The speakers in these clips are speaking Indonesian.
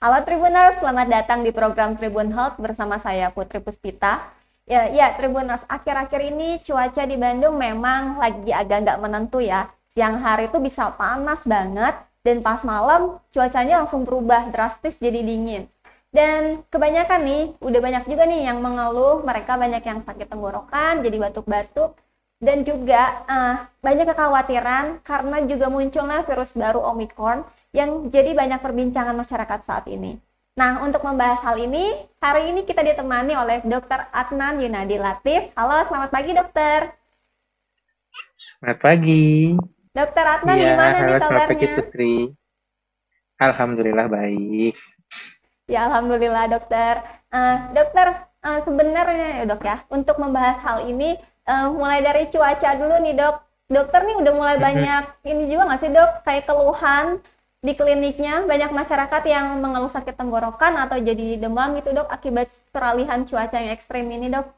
Halo Tribuners, selamat datang di program Tribun Health bersama saya Putri Puspita. Ya, ya Tribuners, akhir-akhir ini cuaca di Bandung memang lagi agak nggak menentu ya. Siang hari itu bisa panas banget, dan pas malam cuacanya langsung berubah drastis jadi dingin. Dan kebanyakan nih, udah banyak juga nih yang mengeluh, mereka banyak yang sakit tenggorokan, jadi batuk-batuk, dan juga uh, banyak kekhawatiran karena juga munculnya virus baru Omicron yang jadi banyak perbincangan masyarakat saat ini. Nah, untuk membahas hal ini, hari ini kita ditemani oleh Dr. Adnan Yunadi Latif. Halo, selamat pagi dokter. Selamat pagi. Dokter Adnan, ya, gimana halo, nih kabarnya? Selamat pagi Putri. Alhamdulillah baik. Ya, Alhamdulillah dokter. Uh, dokter, uh, sebenarnya ya dok ya, untuk membahas hal ini, uh, mulai dari cuaca dulu nih dok. Dokter nih udah mulai banyak, ini juga nggak sih dok, kayak keluhan di kliniknya banyak masyarakat yang mengeluh sakit tenggorokan atau jadi demam gitu dok akibat peralihan cuaca yang ekstrim ini dok.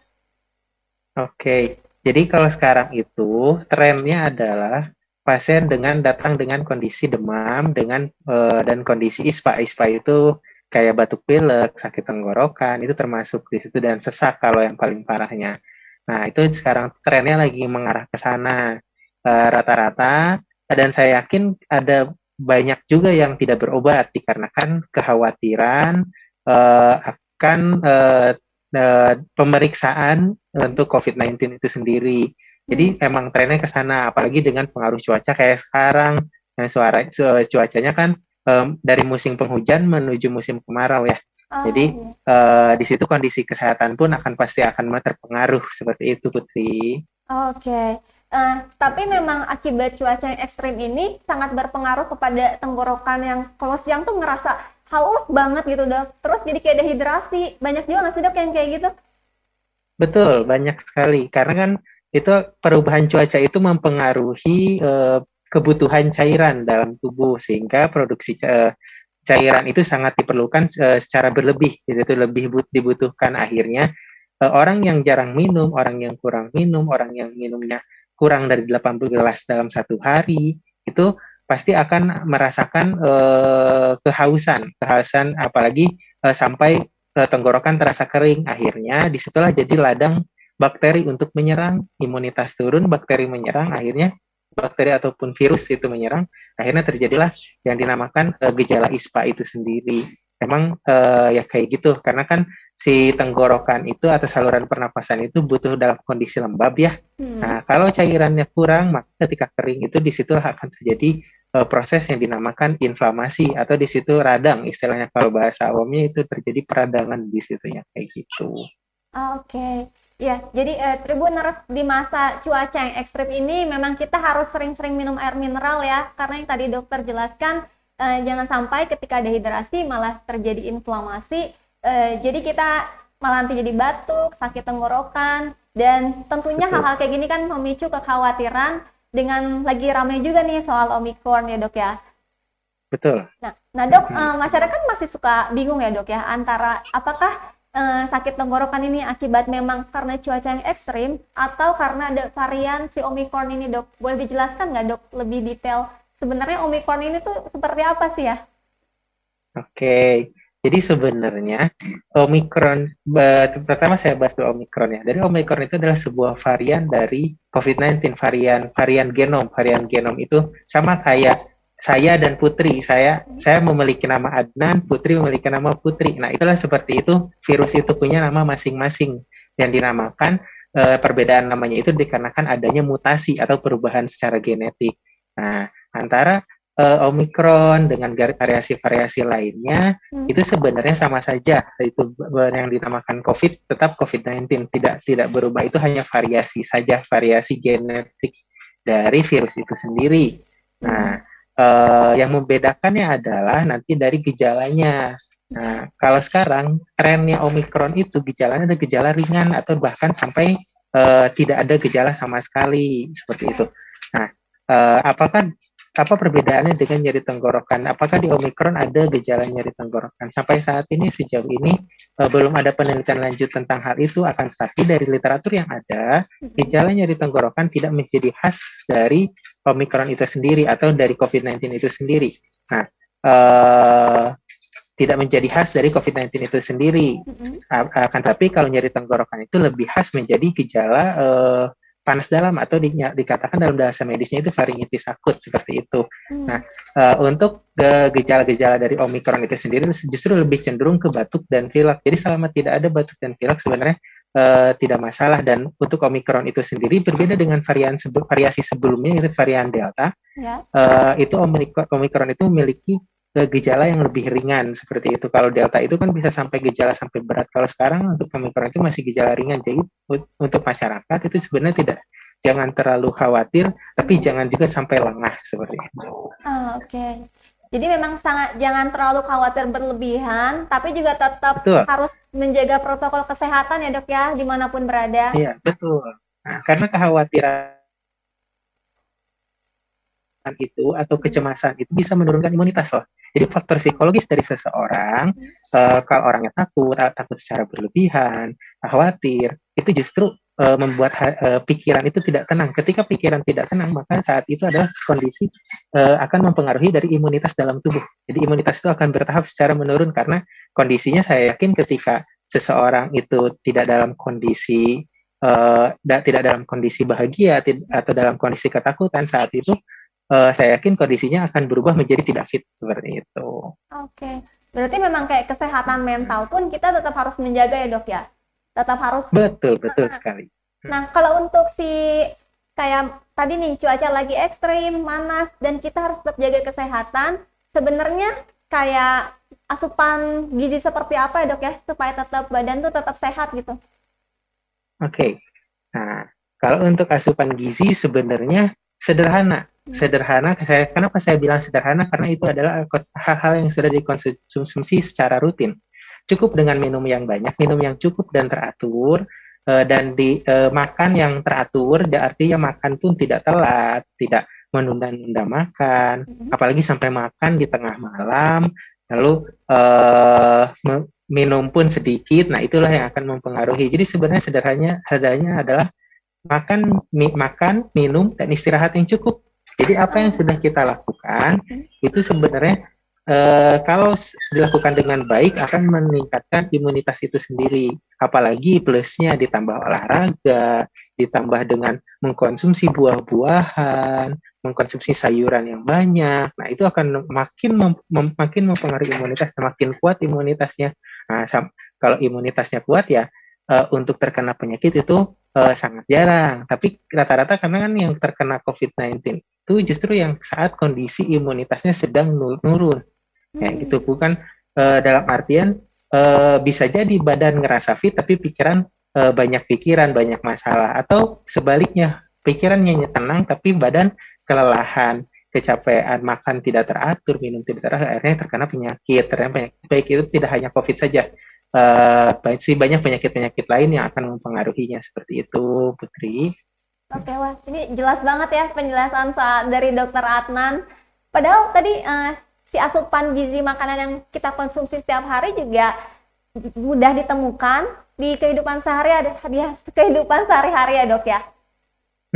Oke, jadi kalau sekarang itu trennya adalah pasien dengan datang dengan kondisi demam dengan uh, dan kondisi ispa ispa itu kayak batuk pilek, sakit tenggorokan itu termasuk di situ dan sesak kalau yang paling parahnya. Nah itu sekarang trennya lagi mengarah ke sana eh, rata-rata uh, dan saya yakin ada banyak juga yang tidak berobat dikarenakan kekhawatiran uh, akan uh, uh, pemeriksaan untuk COVID-19 itu sendiri. Jadi emang trennya ke sana, apalagi dengan pengaruh cuaca kayak sekarang. Nah, suara cuacanya kan um, dari musim penghujan menuju musim kemarau ya. Oh, Jadi uh, di situ kondisi kesehatan pun akan pasti akan terpengaruh seperti itu Putri. Oke. Okay. Uh, tapi memang akibat cuaca yang ekstrim ini sangat berpengaruh kepada tenggorokan yang kalau siang tuh ngerasa haus banget gitu dok. Terus jadi kayak dehidrasi. Banyak juga nggak sih dok yang kayak gitu? Betul, banyak sekali. Karena kan itu perubahan cuaca itu mempengaruhi uh, kebutuhan cairan dalam tubuh sehingga produksi uh, cairan itu sangat diperlukan uh, secara berlebih. Itu lebih dibutuhkan akhirnya orang yang jarang minum, orang yang kurang minum, orang yang minumnya kurang dari 80 gelas dalam satu hari itu pasti akan merasakan uh, kehausan, kehausan apalagi uh, sampai uh, tenggorokan terasa kering. Akhirnya di situlah jadi ladang bakteri untuk menyerang, imunitas turun, bakteri menyerang, akhirnya bakteri ataupun virus itu menyerang, akhirnya terjadilah yang dinamakan gejala ISPA itu sendiri. Memang uh, ya kayak gitu, karena kan si tenggorokan itu atau saluran pernapasan itu butuh dalam kondisi lembab ya. Hmm. Nah, kalau cairannya kurang, maka ketika kering itu di situ akan terjadi uh, proses yang dinamakan inflamasi atau di situ radang istilahnya kalau bahasa awamnya itu terjadi peradangan di situ ya kayak gitu. Oke. Okay. Ya, jadi uh, Tribuners di masa cuaca yang ekstrim ini memang kita harus sering-sering minum air mineral ya, karena yang tadi dokter jelaskan uh, jangan sampai ketika dehidrasi malah terjadi inflamasi uh, jadi kita malah nanti jadi batuk, sakit tenggorokan, dan tentunya hal-hal kayak gini kan memicu kekhawatiran dengan lagi ramai juga nih soal Omicron ya dok ya. Betul. Nah, nah dok, uh, masyarakat masih suka bingung ya dok ya antara apakah sakit tenggorokan ini akibat memang karena cuaca yang ekstrim atau karena ada varian si Omicron ini dok. Boleh dijelaskan nggak dok lebih detail sebenarnya Omicron ini tuh seperti apa sih ya? Oke, jadi sebenarnya Omicron, pertama saya bahas dulu Omicron ya. Dari Omicron itu adalah sebuah varian dari COVID-19, varian varian genom. Varian genom itu sama kayak saya dan Putri. Saya saya memiliki nama Adnan, Putri memiliki nama Putri. Nah, itulah seperti itu. Virus itu punya nama masing-masing yang dinamakan e, perbedaan namanya itu dikarenakan adanya mutasi atau perubahan secara genetik. Nah, antara uh, Omicron dengan variasi-variasi lainnya hmm. itu sebenarnya sama saja itu yang dinamakan COVID tetap COVID-19 tidak tidak berubah itu hanya variasi saja variasi genetik dari virus itu sendiri. Nah, uh, yang membedakannya adalah nanti dari gejalanya. Nah, kalau sekarang trennya Omicron itu gejalanya ada gejala ringan atau bahkan sampai uh, tidak ada gejala sama sekali seperti itu. Nah, uh, apakah apa perbedaannya dengan nyeri tenggorokan? Apakah di Omikron ada gejala nyeri tenggorokan? Sampai saat ini sejauh ini uh, belum ada penelitian lanjut tentang hal itu. Akan tetapi dari literatur yang ada, gejala nyeri tenggorokan tidak menjadi khas dari Omikron itu sendiri atau dari COVID-19 itu sendiri. Nah, uh, tidak menjadi khas dari COVID-19 itu sendiri. Akan tapi kalau nyeri tenggorokan itu lebih khas menjadi gejala eh, panas dalam atau di- dikatakan dalam bahasa medisnya itu faringitis akut seperti itu. Hmm. Nah, Eh, untuk ge- gejala-gejala dari Omikron itu sendiri justru lebih cenderung ke batuk dan pilek. Jadi selama tidak ada batuk dan pilek sebenarnya eh, tidak masalah dan untuk Omikron itu sendiri berbeda dengan varian variasi sebelumnya yaitu varian Delta. Ya. Eh, itu Omikron, Omikron itu memiliki gejala yang lebih ringan seperti itu. Kalau Delta itu kan bisa sampai gejala sampai berat. Kalau sekarang untuk Omikron itu masih gejala ringan. Jadi untuk masyarakat itu sebenarnya tidak jangan terlalu khawatir, tapi jangan juga sampai lengah seperti itu. Ah, oke. Jadi memang sangat jangan terlalu khawatir berlebihan, tapi juga tetap Betul. harus menjaga protokol kesehatan ya dok ya, di mana pun berada. Iya, betul. Nah, karena kekhawatiran itu atau kecemasan itu bisa menurunkan imunitas loh. Jadi faktor psikologis dari seseorang, eh, kalau orangnya takut, ah, takut secara berlebihan, khawatir, itu justru eh, membuat eh, pikiran itu tidak tenang. Ketika pikiran tidak tenang, maka saat itu adalah kondisi eh, akan mempengaruhi dari imunitas dalam tubuh. Jadi imunitas itu akan bertahap secara menurun karena kondisinya saya yakin ketika seseorang itu tidak dalam kondisi da- tidak dalam kondisi bahagia atau dalam kondisi ketakutan saat itu eh, saya yakin kondisinya akan berubah menjadi tidak fit seperti itu. Oke. Berarti memang kayak kesehatan mental pun kita tetap harus menjaga ya dok ya. Tetap harus. Betul, betul sekali. Nah kalau untuk si kayak tadi nih cuaca lagi ekstrim, panas, dan kita harus tetap jaga kesehatan. Sebenarnya kayak asupan gizi seperti apa ya dok ya, supaya tetap badan tuh tetap sehat gitu. Oke. Nah, kalau untuk asupan gizi sebenarnya sederhana. Sederhana, saya, kenapa saya bilang sederhana? Karena itu adalah hal-hal yang sudah dikonsumsi secara rutin. Cukup dengan minum yang banyak, minum yang cukup dan teratur, eh, dan di eh, makan yang teratur, ya artinya makan pun tidak telat, tidak menunda-nunda makan, Mhm. apalagi sampai makan di tengah malam, lalu eh, minum pun sedikit, nah itulah yang akan mempengaruhi. Jadi sebenarnya sederhananya adanya adalah makan, mi- makan, minum, dan istirahat yang cukup. Jadi apa yang sudah kita lakukan itu sebenarnya eh, kalau dilakukan dengan baik akan meningkatkan imunitas itu sendiri. Apalagi plusnya ditambah olahraga, ditambah dengan mengkonsumsi buah-buahan, mengkonsumsi sayuran yang banyak. Nah, itu akan makin mem- mem- makin mempengaruhi imunitas, makin kuat imunitasnya. Nah, kalau imunitasnya kuat ya eh, untuk terkena penyakit itu eh, sangat jarang. Tapi rata-rata karena kan yang terkena COVID-19 itu justru yang saat kondisi imunitasnya sedang nu- nurun. Kayak gitu bukan eh, dalam artian eh, bisa jadi badan ngerasa fit tapi pikiran eh, banyak pikiran, banyak masalah atau sebaliknya pikirannya tenang tapi badan kelelahan, kecapean, makan tidak teratur, minum tidak teratur, akhirnya terkena penyakit. Terkena penyakit baik itu tidak hanya COVID saja. Eh, baik sih banyak penyakit-penyakit lain yang akan mempengaruhinya seperti itu, Putri. Oke, wah, ini jelas banget ya penjelasan saat dari Dokter Adnan. Padahal tadi eh, si asupan gizi makanan yang kita konsumsi setiap hari juga mudah ditemukan di kehidupan sehari di kehidupan sehari-hari ya dok ya.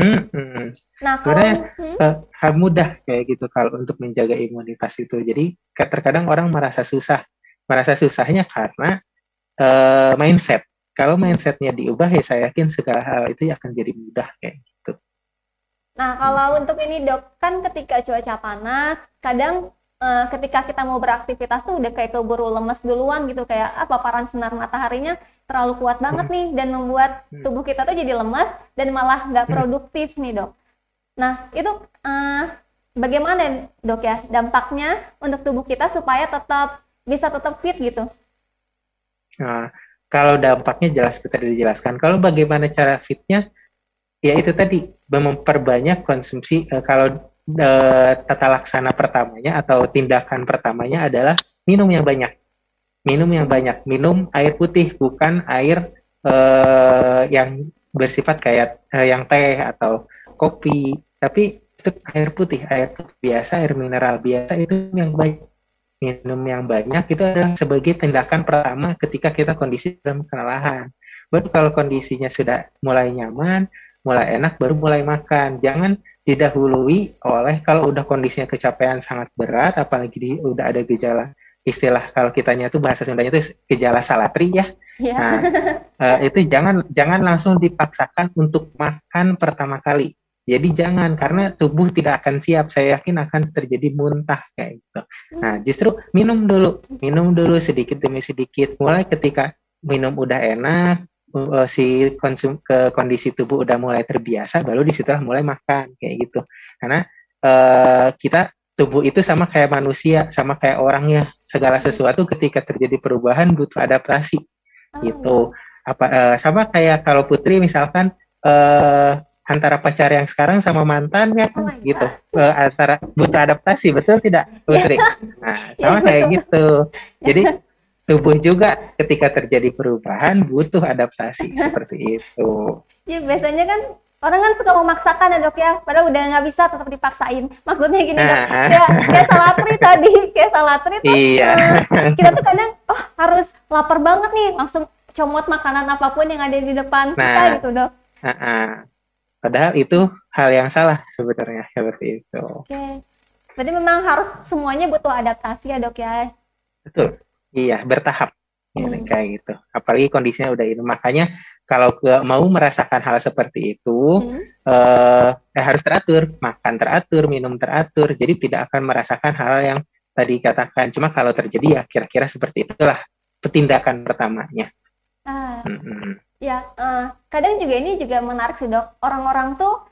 Hmm, hmm. Nah kalau Sebenarnya hmm, eh, mudah kayak gitu kalau untuk menjaga imunitas itu. Jadi terkadang orang merasa susah, merasa susahnya karena eh, mindset. Kalau mindsetnya diubah ya saya yakin segala hal itu akan jadi mudah kayak gitu. Nah, kalau untuk ini dok, kan ketika cuaca panas, kadang eh, ketika kita mau beraktivitas tuh udah kayak keburu lemes duluan gitu, kayak ah, paparan sinar mataharinya terlalu kuat banget nih dan membuat Hmm. tubuh kita tuh jadi lemes dan malah nggak Hmm. produktif nih dok. Nah, itu eh, bagaimana dok ya dampaknya untuk tubuh kita supaya tetap bisa tetap fit gitu? Nah, kalau dampaknya jelas seperti dijelaskan. Kalau bagaimana cara fitnya, ya itu tadi memperbanyak konsumsi. eh, kalau eh, tata laksana pertamanya atau tindakan pertamanya adalah minum yang banyak. Minum yang banyak. Minum air putih, bukan air eh, yang bersifat kayak yang teh atau kopi. Tapi itu air putih, air biasa, air mineral biasa itu yang baik minum yang banyak itu adalah sebagai tindakan pertama ketika kita kondisi dalam kelelahan. Baru kalau kondisinya sudah mulai nyaman, mulai enak, baru mulai makan. Jangan didahului oleh kalau udah kondisinya kecapean sangat berat, apalagi di, udah ada gejala istilah kalau kitanya tuh bahasa Sundanya itu gejala salatri ya. Iya. Nah, eh, itu jangan jangan langsung dipaksakan untuk makan pertama kali. Jadi jangan karena tubuh tidak akan siap. Saya yakin akan terjadi muntah kayak gitu. Nah, justru minum dulu, minum dulu sedikit demi sedikit. Mulai ketika minum udah enak, uh, si konsum ke kondisi tubuh udah mulai terbiasa, baru di situlah mulai makan kayak gitu. Karena uh, kita tubuh itu sama kayak manusia, sama kayak orang ya. Segala sesuatu ketika terjadi perubahan butuh adaptasi. Oh, Gitu. Apa uh, sama kayak kalau Putri misalkan uh, antara pacar yang sekarang sama mantannya Oh kan my gitu. Uh, antara butuh adaptasi, betul tidak, Putri? Nah, sama kayak gitu. Jadi tubuh juga ketika terjadi perubahan butuh adaptasi seperti itu. Ya biasanya kan orang kan suka memaksakan ya dok ya, padahal udah nggak bisa tetap dipaksain. Maksudnya gini dok, Nah. ya kayak salatri tadi, kayak salatri tuh Iya. eh, kita tuh kadang oh harus lapar banget nih, langsung comot makanan apa pun yang ada di depan kita Nah. gitu dok. Nah, Padahal itu hal yang salah sebenarnya seperti itu. Oke, berarti memang harus semuanya butuh adaptasi ya dok ya. Betul. Iya, bertahap. Ini Hmm. kayak gitu. Apalagi kondisinya udah ini. Makanya kalau ke, mau merasakan hal seperti itu, Hmm. eh, eh, harus teratur, makan teratur, minum teratur. Jadi tidak akan merasakan hal yang tadi katakan. Cuma kalau terjadi ya kira-kira seperti itulah tindakan pertamanya. Ah, Mm-mm. Eh, kadang juga ini juga menarik sih dok. Orang-orang tuh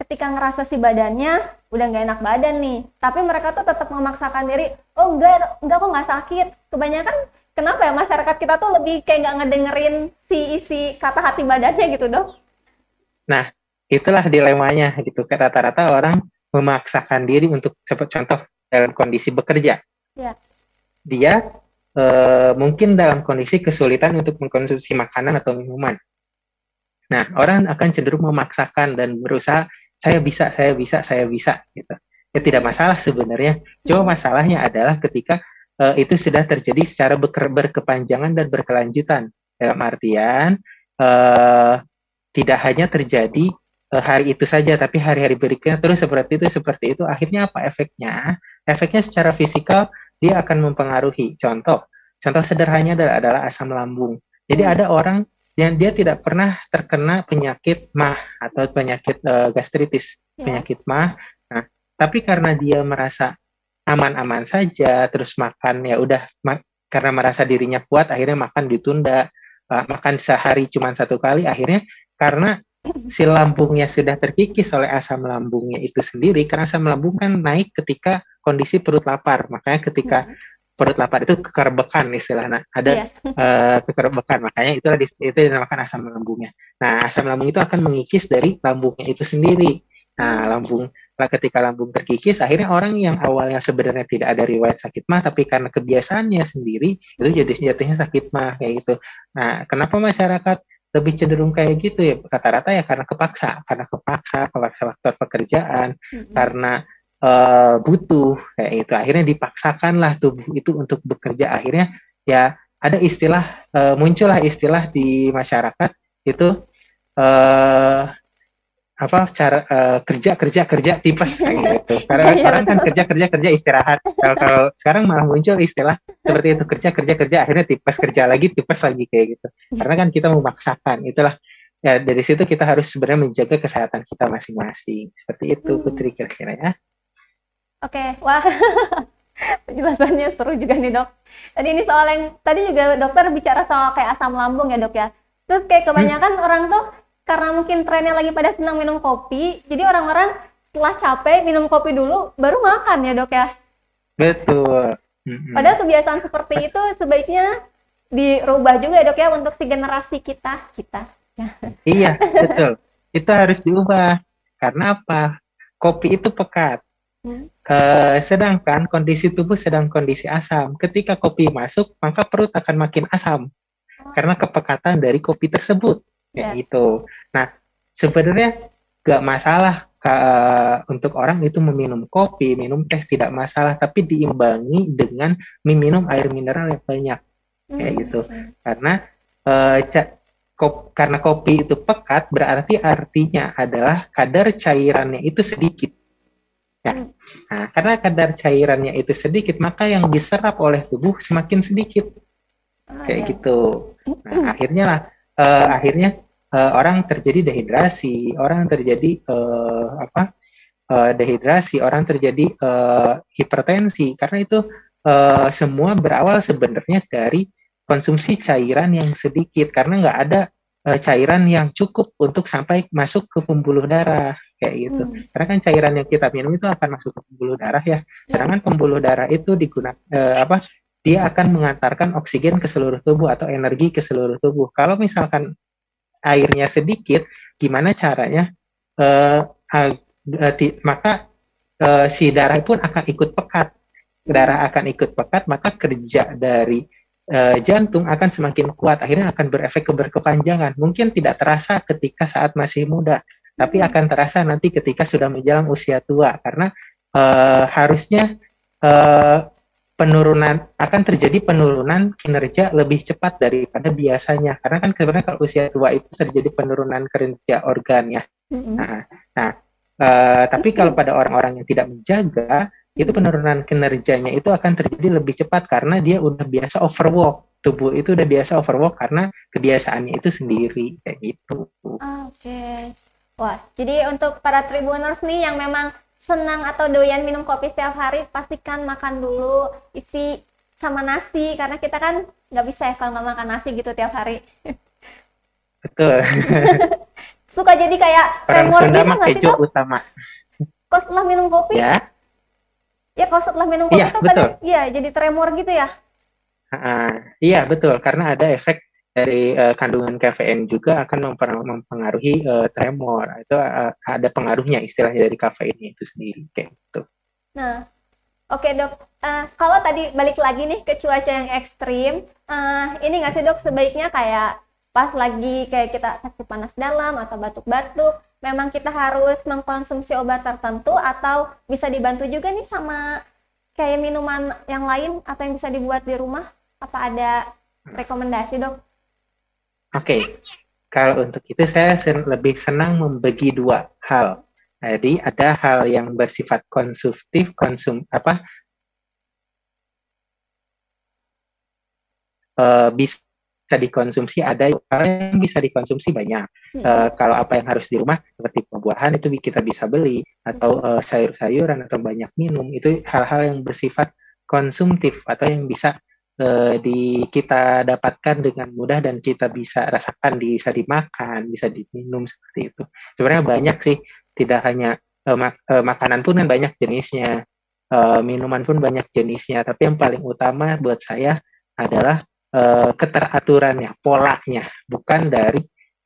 ketika ngerasa si badannya udah nggak enak badan nih, tapi mereka tuh tetap memaksakan diri. Oh enggak, enggak kok nggak sakit. Kebanyakan kenapa ya masyarakat kita tuh lebih kayak nggak ngedengerin si isi kata hati badannya gitu dok? Itulah dilemanya gitu. Rata-rata orang memaksakan diri untuk seperti contoh dalam kondisi bekerja. Ya. Dia eh, mungkin dalam kondisi kesulitan untuk mengkonsumsi makanan atau minuman. Nah, orang akan cenderung memaksakan dan berusaha saya bisa, saya bisa, saya bisa gitu. Ya tidak masalah sebenarnya. Cuma masalahnya adalah ketika eh, itu sudah terjadi secara beker- berkepanjangan dan berkelanjutan. Dalam artian eh, tidak hanya terjadi eh, hari itu saja, tapi hari-hari berikutnya terus seperti itu, seperti itu. Akhirnya apa efeknya? Efeknya secara fisikal dia akan mempengaruhi. Contoh, contoh sederhananya adalah, adalah asam lambung. Jadi Hmm. ada orang yang dia tidak pernah terkena penyakit mah atau penyakit eh, gastritis, Ya. penyakit mah. Nah, tapi karena dia merasa aman-aman saja, terus makan ya udah ma- karena merasa dirinya kuat, akhirnya makan ditunda, Eh, makan sehari cuma satu kali, akhirnya karena si lambungnya sudah terkikis oleh asam lambungnya itu sendiri, karena asam lambung kan naik ketika kondisi perut lapar, makanya ketika Hmm. Perut lapar itu kekerbekan istilahnya, ada Iya. eh, kekerbekan, makanya itulah itu dinamakan asam lambungnya. Nah, asam lambung itu akan mengikis dari lambungnya itu sendiri. Nah, lambung lah ketika lambung terkikis, akhirnya orang yang awalnya sebenarnya tidak ada riwayat sakit mah, tapi karena kebiasaannya sendiri itu jadi jatuhnya sakit mah kayak gitu. Nah, kenapa masyarakat lebih cenderung kayak gitu ya? Rata-rata ya karena kepaksa, karena kepaksa, kepaksa faktor pekerjaan, Mm-mm. karena eh, butuh kayak itu akhirnya dipaksakanlah tubuh itu untuk bekerja. Akhirnya ya ada istilah eh, muncullah istilah di masyarakat itu eh apa cara eh, kerja kerja kerja tipes kayak gitu. Karena Iya, orang kan kerja kerja kerja istirahat. Kalau kalau sekarang malah muncul istilah seperti itu kerja kerja kerja akhirnya tipes kerja lagi tipes lagi kayak gitu. Karena kan kita memaksakan itulah. Ya dari situ kita harus sebenarnya menjaga kesehatan kita masing-masing. Seperti itu. Putri kira-kira ya Oke, wah penjelasannya seru juga nih dok. Tadi ini soal yang tadi juga dokter bicara soal kayak asam lambung ya dok ya. Terus kayak kebanyakan orang tuh karena mungkin trennya lagi pada senang minum kopi, jadi orang-orang setelah capek minum kopi dulu baru makan ya dok ya. betul Mm-mm. Padahal kebiasaan seperti itu sebaiknya dirubah juga ya dok ya untuk si generasi kita kita. Iya, betul. Itu harus diubah. Karena apa? Kopi itu pekat. Hmm. Eh, sedangkan kondisi tubuh sedang kondisi asam. Ketika kopi masuk, maka perut akan makin asam. Karena kepekatan dari kopi tersebut. Ya. Kayak gitu. Nah, sebenarnya gak masalah ka- untuk orang itu meminum kopi, minum teh tidak masalah. Tapi diimbangi dengan meminum air mineral yang banyak. Kayak Hmm. gitu. Karena eh, ca- kop- karena kopi itu pekat berarti artinya adalah kadar cairannya itu sedikit. Ya. Nah, karena kadar cairannya itu sedikit, maka yang diserap oleh tubuh semakin sedikit. Ah, Kayak ya. gitu. Nah, akhirnya lah eh, akhirnya eh, orang terjadi dehidrasi, orang terjadi eh, apa? eh, dehidrasi, orang terjadi eh, hipertensi karena itu eh, semua berawal sebenarnya dari konsumsi cairan yang sedikit karena nggak ada eh, cairan yang cukup untuk sampai masuk ke pembuluh darah kayak gitu. Hmm. Karena kan cairan yang kita minum itu akan masuk ke pembuluh darah ya. Sedangkan pembuluh darah itu digunakan eh, apa? Dia akan mengantarkan oksigen ke seluruh tubuh atau energi ke seluruh tubuh. Kalau misalkan airnya sedikit, gimana caranya? Eh, eh, maka eh, si darah pun akan ikut pekat. Darah akan ikut pekat, maka kerja dari eh, jantung akan semakin kuat. Akhirnya akan berefek ke berkepanjangan. Mungkin tidak terasa ketika saat masih muda, tapi Hmm. akan terasa nanti ketika sudah menjelang usia tua. Karena eh, harusnya eh, penurunan akan terjadi penurunan kinerja lebih cepat daripada biasanya. Karena kan sebenarnya kalau usia tua itu terjadi penurunan kinerja organ ya. Mm-mm. Nah, nah, eh, tapi kalau pada orang-orang yang tidak menjaga, itu penurunan kinerjanya itu akan terjadi lebih cepat karena dia udah biasa overwork. Tubuh itu udah biasa overwork karena kebiasaannya itu sendiri kayak gitu. Oke. Wah, jadi untuk para tribuners nih yang memang senang atau doyan minum kopi setiap hari, pastikan makan dulu isi sama nasi karena kita kan nggak bisa ya kalau nggak makan nasi gitu tiap hari. Betul. Suka jadi kayak Orang Sunda gitu mah dok? utama. Kok setelah minum kopi? Ya, Ya kalau setelah minum kopi Iya, tuh betul. kadang, iya jadi tremor gitu ya. Ah, iya betul karena ada efek dari eh, kandungan kafein juga akan mempengaruhi eh, tremor. Itu eh, ada pengaruhnya istilahnya dari kafein itu sendiri kayak gitu. Nah, oke dok. Eh, kalau tadi balik lagi nih ke cuaca yang ekstrim, eh, ini nggak sih dok sebaiknya kayak pas lagi kayak kita sakit panas dalam atau batuk-batuk, memang kita harus mengkonsumsi obat tertentu atau bisa dibantu juga nih sama kayak minuman yang lain atau yang bisa dibuat di rumah? Apa ada rekomendasi dok? Oke, kalau untuk itu saya sen- lebih senang membagi dua hal. Jadi ada hal yang bersifat konsumtif, konsum apa eh, bisa dikonsumsi, ada yang bisa dikonsumsi banyak. Hmm. Eh, kalau apa yang harus di rumah seperti buah-buahan itu kita bisa beli atau eh, sayur-sayuran atau banyak minum itu hal-hal yang bersifat konsumtif atau yang bisa eh, di kita dapatkan dengan mudah dan kita bisa rasakan bisa dimakan bisa diminum seperti itu sebenarnya banyak sih tidak hanya eh, mak- eh, makanan pun kan banyak jenisnya eh, minuman pun banyak jenisnya tapi yang paling utama buat saya adalah eh, keteraturannya polanya bukan dari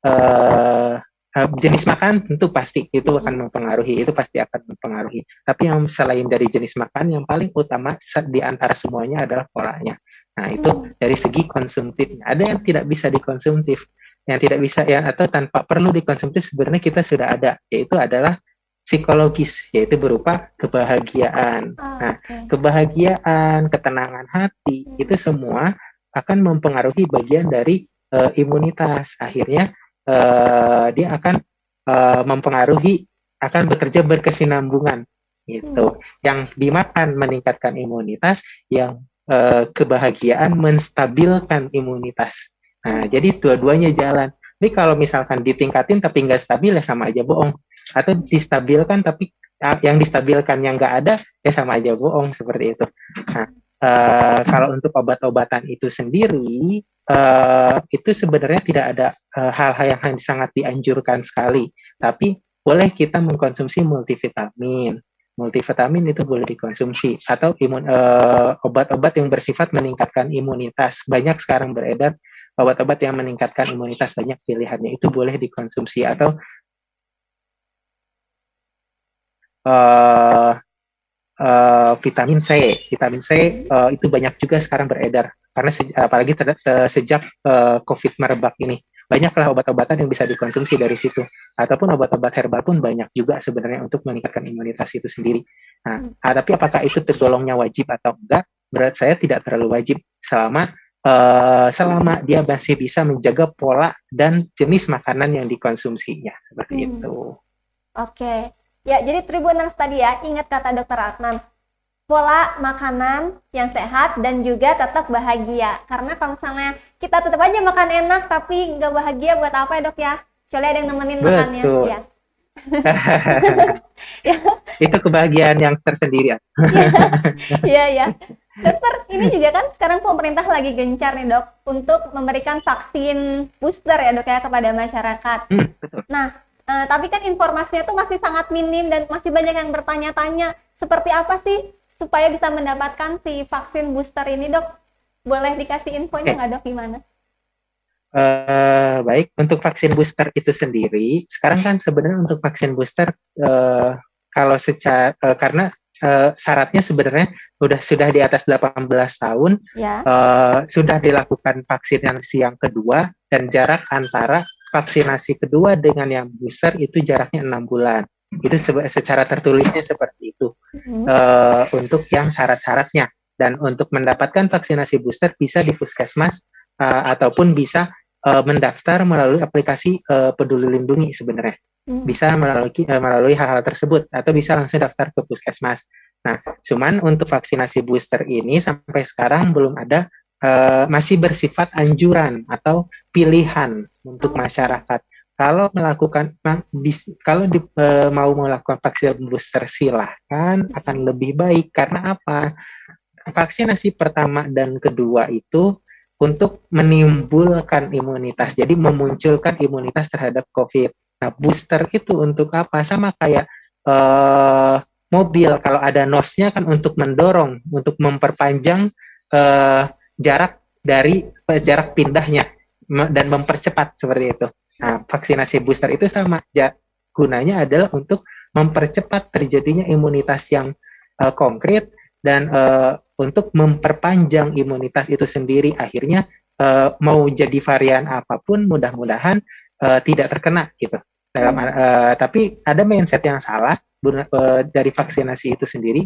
eh, jenis makan tentu pasti itu akan mempengaruhi itu pasti akan mempengaruhi. Tapi yang selain dari jenis makan yang paling utama di antara semuanya adalah polanya. Nah itu Hmm. dari segi konsumtifnya. Ada yang tidak bisa dikonsumtif yang tidak bisa yang atau tanpa perlu dikonsumtif sebenarnya kita sudah ada yaitu adalah psikologis yaitu berupa kebahagiaan. Ah, Nah, kebahagiaan ketenangan hati Hmm. itu semua akan mempengaruhi bagian dari eh, imunitas. Akhirnya eh, dia akan eh, mempengaruhi akan bekerja berkesinambungan gitu. Yang dimakan meningkatkan imunitas yang eh, kebahagiaan menstabilkan imunitas. Nah jadi dua-duanya jalan. Ini kalau misalkan ditingkatin tapi nggak stabil ya sama aja bohong. Atau distabilkan tapi yang distabilkan yang nggak ada ya sama aja bohong seperti itu. Nah eh, kalau untuk obat-obatan itu sendiri eh, itu sebenarnya tidak ada eh, hal-hal yang sangat dianjurkan sekali. Tapi boleh kita mengkonsumsi multivitamin. Multivitamin itu boleh dikonsumsi atau imun eh, obat-obat yang bersifat meningkatkan imunitas. Banyak sekarang beredar obat-obat yang meningkatkan imunitas. Banyak pilihannya. Itu boleh dikonsumsi atau eh, eh, vitamin C vitamin C eh, itu banyak juga sekarang beredar karena se- apalagi sejak eh, COVID merebak ini banyaklah obat-obatan yang bisa dikonsumsi dari situ ataupun obat-obat herbal pun banyak juga sebenarnya untuk meningkatkan imunitas itu sendiri. Nah, ah, tapi apakah itu tergolongnya wajib atau enggak? Menurut saya tidak terlalu wajib selama eh, selama dia masih bisa menjaga pola dan jenis makanan yang dikonsumsinya seperti Hmm. itu. Oke. Ya, jadi Tribuners tadi ya, ingat kata dokter Adnan, pola makanan yang sehat dan juga tetap bahagia. Karena kalau misalnya kita tetap aja makan enak tapi nggak bahagia buat apa ya dok ya? Soalnya ada yang nemenin Betul. makannya. Ya. Itu kebahagiaan yang tersendiri. ya. Iya, iya. Dokter, ini juga kan sekarang pemerintah lagi gencar nih dok untuk memberikan vaksin booster ya dok ya kepada masyarakat. Hmm, betul. Nah, eh, tapi kan informasinya tuh masih sangat minim dan masih banyak yang bertanya-tanya seperti apa sih supaya bisa mendapatkan si vaksin booster ini dok? Boleh dikasih infonya nggak dok gimana? Eh, baik, untuk vaksin booster itu sendiri, sekarang kan sebenarnya untuk vaksin booster, eh, kalau secara, eh, karena eh, syaratnya sebenarnya sudah sudah di atas 18 tahun, Ya. eh, sudah dilakukan vaksinasi yang kedua, dan jarak antara vaksinasi kedua dengan yang booster itu jaraknya enam bulan. Itu secara tertulisnya seperti itu Mhm. eh, untuk yang syarat-syaratnya. Dan untuk mendapatkan vaksinasi booster bisa di puskesmas eh, ataupun bisa eh, mendaftar melalui aplikasi eh, Peduli Lindungi sebenarnya. Hmm. Bisa melalui melalui hal-hal tersebut atau bisa langsung daftar ke puskesmas. Nah, cuman untuk vaksinasi booster ini sampai sekarang belum ada eh, masih bersifat anjuran atau pilihan untuk masyarakat. Kalau melakukan kalau di- eh, mau melakukan vaksin booster silahkan akan lebih baik karena apa? Vaksinasi pertama dan kedua itu untuk menimbulkan imunitas, jadi memunculkan imunitas terhadap COVID. Nah, booster itu untuk apa? Sama kayak eh, mobil, kalau ada nosnya kan untuk mendorong, untuk memperpanjang jarak dari eh, jarak pindahnya dan mempercepat seperti itu. Nah, vaksinasi booster itu sama, ja- gunanya adalah untuk mempercepat terjadinya imunitas yang eh, konkret dan eh, untuk memperpanjang imunitas itu sendiri. Akhirnya eh, mau jadi varian apa pun mudah-mudahan eh, tidak terkena gitu. Dalam eh, tapi ada mindset yang salah eh, dari vaksinasi itu sendiri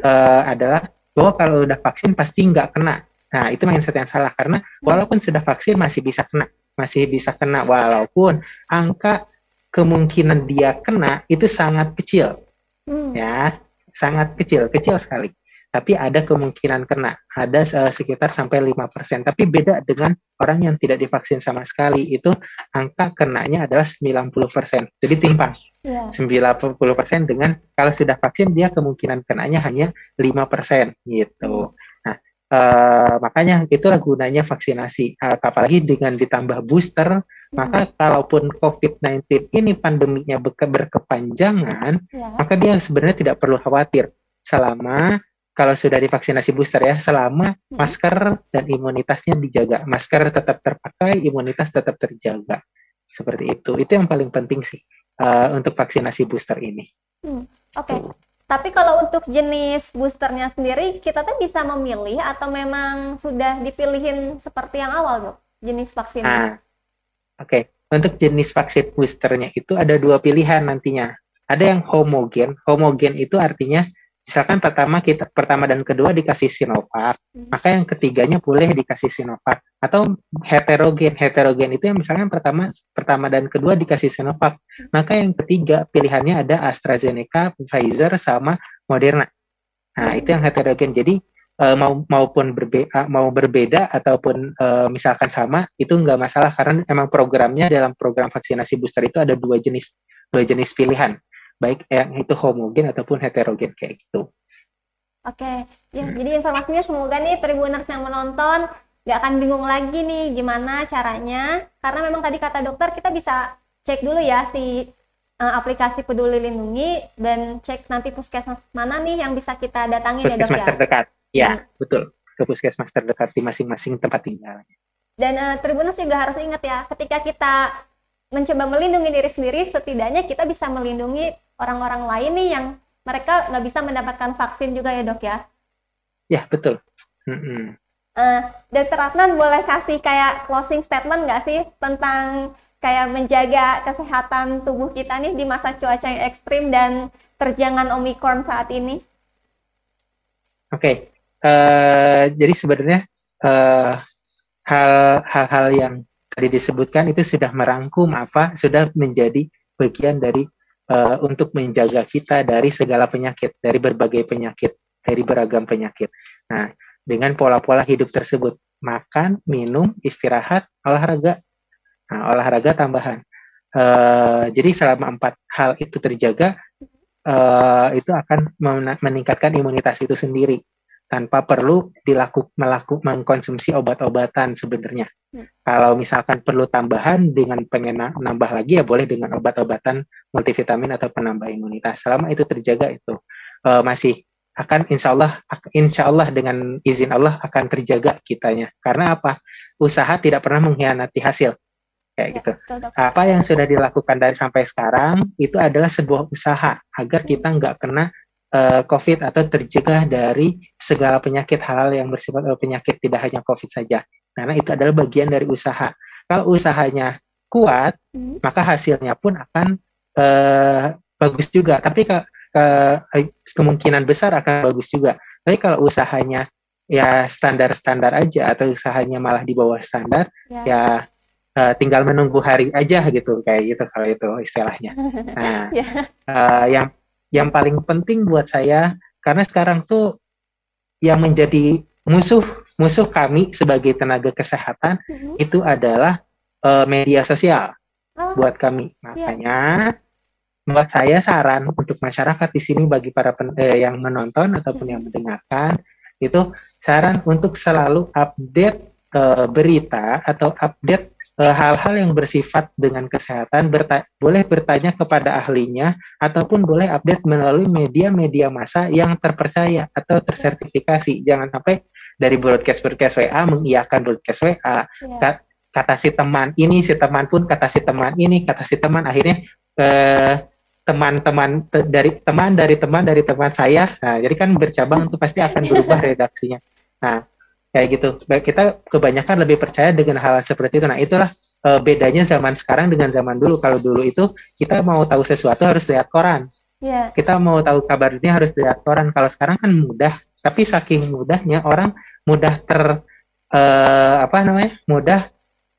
eh, adalah bahwa kalau udah vaksin pasti nggak kena nah itu mindset yang salah karena walaupun sudah vaksin masih bisa kena masih bisa kena. Walaupun angka kemungkinan dia kena itu sangat kecil Hmm. ya sangat kecil kecil sekali. Tapi ada kemungkinan kena ada eh, sekitar sampai 5% tapi beda dengan orang yang tidak divaksin sama sekali itu angka kenanya adalah 90% jadi timpang. Ya. 90% dengan kalau sudah vaksin dia kemungkinan kenanya hanya 5% gitu. Nah eh, makanya itulah gunanya vaksinasi. Eh, apalagi dengan ditambah booster maka kalaupun COVID-19 ini pandeminya berke- berkepanjangan Ya. maka dia sebenarnya tidak perlu khawatir. Selama kalau sudah divaksinasi booster ya selama Hmm. masker dan imunitasnya dijaga. Masker tetap terpakai imunitas tetap terjaga. Seperti itu. Itu yang paling penting sih eh, untuk vaksinasi booster ini. Oke. Tapi kalau untuk jenis boosternya sendiri, kita tuh bisa memilih atau memang sudah dipilihin seperti yang awal, dok? Jenis vaksinnya. nah oke untuk jenis vaksin boosternya itu ada dua pilihan nantinya ada yang homogen homogen itu artinya misalkan pertama kita pertama dan kedua dikasih Sinovac Hmm. maka yang ketiganya boleh dikasih Sinovac. Atau heterogen heterogen itu yang misalkan pertama pertama dan kedua dikasih Sinovac. Maka yang ketiga pilihannya ada AstraZeneca, Pfizer sama Moderna. Nah itu yang heterogen. Jadi eh, mau maupun berbeda mau berbeda ataupun eh, misalkan sama itu nggak masalah. Karena emang programnya dalam program vaksinasi booster itu ada dua jenis dua jenis pilihan baik yang itu homogen ataupun heterogen kayak gitu Oke, ya Hmm. jadi informasinya semoga nih Tribuners yang menonton nggak akan bingung lagi nih gimana caranya. Karena memang tadi kata dokter kita bisa cek dulu ya si eh, aplikasi Peduli Lindungi dan cek nanti puskesmas mana nih yang bisa kita datangi ya puskesmas ya. terdekat ya Hmm. betul ke puskesmas terdekat di masing-masing tempat tinggal Dan eh, Tribuners juga harus ingat ya, ketika kita mencoba melindungi diri sendiri, setidaknya kita bisa melindungi orang-orang lain nih yang mereka nggak bisa mendapatkan vaksin juga ya dok ya. ya betul Mm-mm. Eh, Dokter Adnan boleh kasih kayak closing statement nggak sih tentang kayak menjaga kesehatan tubuh kita nih di masa cuaca yang ekstrim dan terjangan Omicron saat ini? Oke, eh, jadi sebenarnya eh, hal- hal-hal yang tadi disebutkan itu sudah merangkum apa, sudah menjadi bagian dari uh, untuk menjaga kita dari segala penyakit, dari berbagai penyakit, dari beragam penyakit. Nah, dengan pola-pola hidup tersebut, makan, minum, istirahat, olahraga, nah, olahraga tambahan. Uh, jadi selama empat hal itu terjaga, uh, itu akan meningkatkan imunitas itu sendiri tanpa perlu dilakukan melakukan mengkonsumsi obat-obatan sebenarnya. Hmm. Kalau misalkan perlu tambahan dengan pengen nambah lagi ya boleh dengan obat-obatan multivitamin atau penambah imunitas. Selama itu terjaga itu uh, masih akan insya Allah insya Allah dengan izin Allah akan terjaga kitanya. Karena apa? Usaha tidak pernah mengkhianati hasil kayak ya, gitu. Apa yang sudah dilakukan dari sampai sekarang itu adalah sebuah usaha agar kita nggak kena uh, COVID atau tercegah dari segala penyakit halal yang bersifat uh, penyakit tidak hanya COVID saja. Karena itu adalah bagian dari usaha. Kalau usahanya kuat, hmm. maka hasilnya pun akan uh, bagus juga. Tapi ke, ke, kemungkinan besar akan bagus juga. Tapi kalau usahanya ya standar-standar aja atau usahanya malah di bawah standar, ya, ya uh, tinggal menunggu hari aja gitu kayak gitu kalau itu istilahnya. Nah, yeah. Ya. uh, yang yang paling penting buat saya karena sekarang tuh yang menjadi musuh musuh kami sebagai tenaga kesehatan mm-hmm. itu adalah uh, media sosial oh. buat kami iya. makanya yeah. buat saya saran untuk masyarakat di sini bagi para pen, eh, yang menonton ataupun yang mendengarkan itu saran untuk selalu update uh, berita atau update hal-hal yang bersifat dengan kesehatan berta boleh bertanya kepada ahlinya ataupun boleh update melalui media-media massa yang terpercaya atau tersertifikasi. Jangan sampai dari broadcast-broadcast WA mengiyakan broadcast WA. Yeah. Kata si teman ini, si teman pun kata si teman ini, kata si teman akhirnya eh, teman-teman te dari teman dari teman dari teman saya. Nah, jadi kan bercabang itu pasti akan berubah redaksinya. Nah, kayak gitu. Kita kebanyakan lebih percaya dengan hal seperti itu. Nah, itulah uh, bedanya zaman sekarang dengan zaman dulu. Kalau dulu itu kita mau tahu sesuatu harus lihat koran. Yeah. Kita mau tahu kabar dunia harus lihat koran. Kalau sekarang kan mudah, tapi saking mudahnya orang mudah ter uh, apa namanya? mudah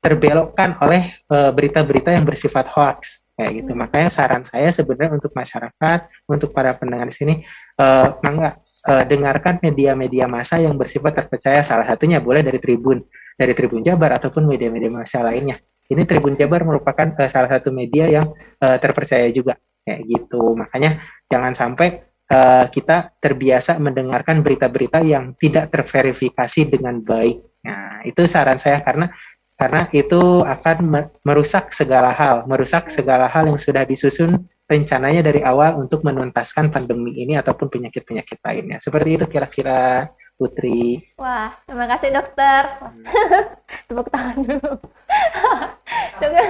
terbelokkan oleh eh, berita-berita yang bersifat hoax kayak gitu. Hmm. Makanya saran saya sebenarnya untuk masyarakat, untuk para pendengar di sini, uh, mangga uh, dengarkan media-media massa yang bersifat terpercaya. Salah satunya boleh dari Tribun, dari Tribun Jabar ataupun media-media massa lainnya. Ini Tribun Jabar merupakan uh, salah satu media yang uh, terpercaya juga, kayak gitu. Makanya jangan sampai uh, kita terbiasa mendengarkan berita-berita yang tidak terverifikasi dengan baik. Nah, itu saran saya karena karena itu akan merusak segala hal, merusak segala hal yang sudah disusun rencananya dari awal untuk menuntaskan pandemi ini ataupun penyakit-penyakit lainnya. Seperti itu kira-kira Putri. Wah, terima kasih dokter. Hmm. Tepuk tangan dulu. dokter,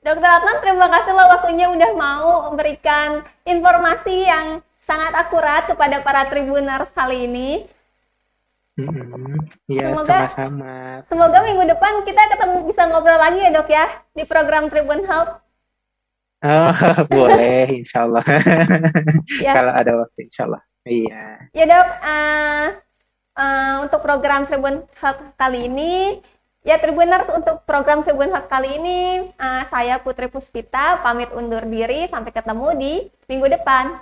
dokter Adnan, terima kasih loh waktunya udah mau memberikan informasi yang sangat akurat kepada para tribuners kali ini. Iya, hmm, sama-sama. Semoga minggu depan kita ketemu bisa ngobrol lagi ya dok ya di program Tribun Health. Oh, boleh, insya Allah. ya. Kalau ada waktu, insya Allah. Iya. Ya dok, uh, uh, untuk program Tribun Health kali ini, ya Tribuners untuk program Tribun Health kali ini, uh, saya Putri Puspita pamit undur diri sampai ketemu di minggu depan.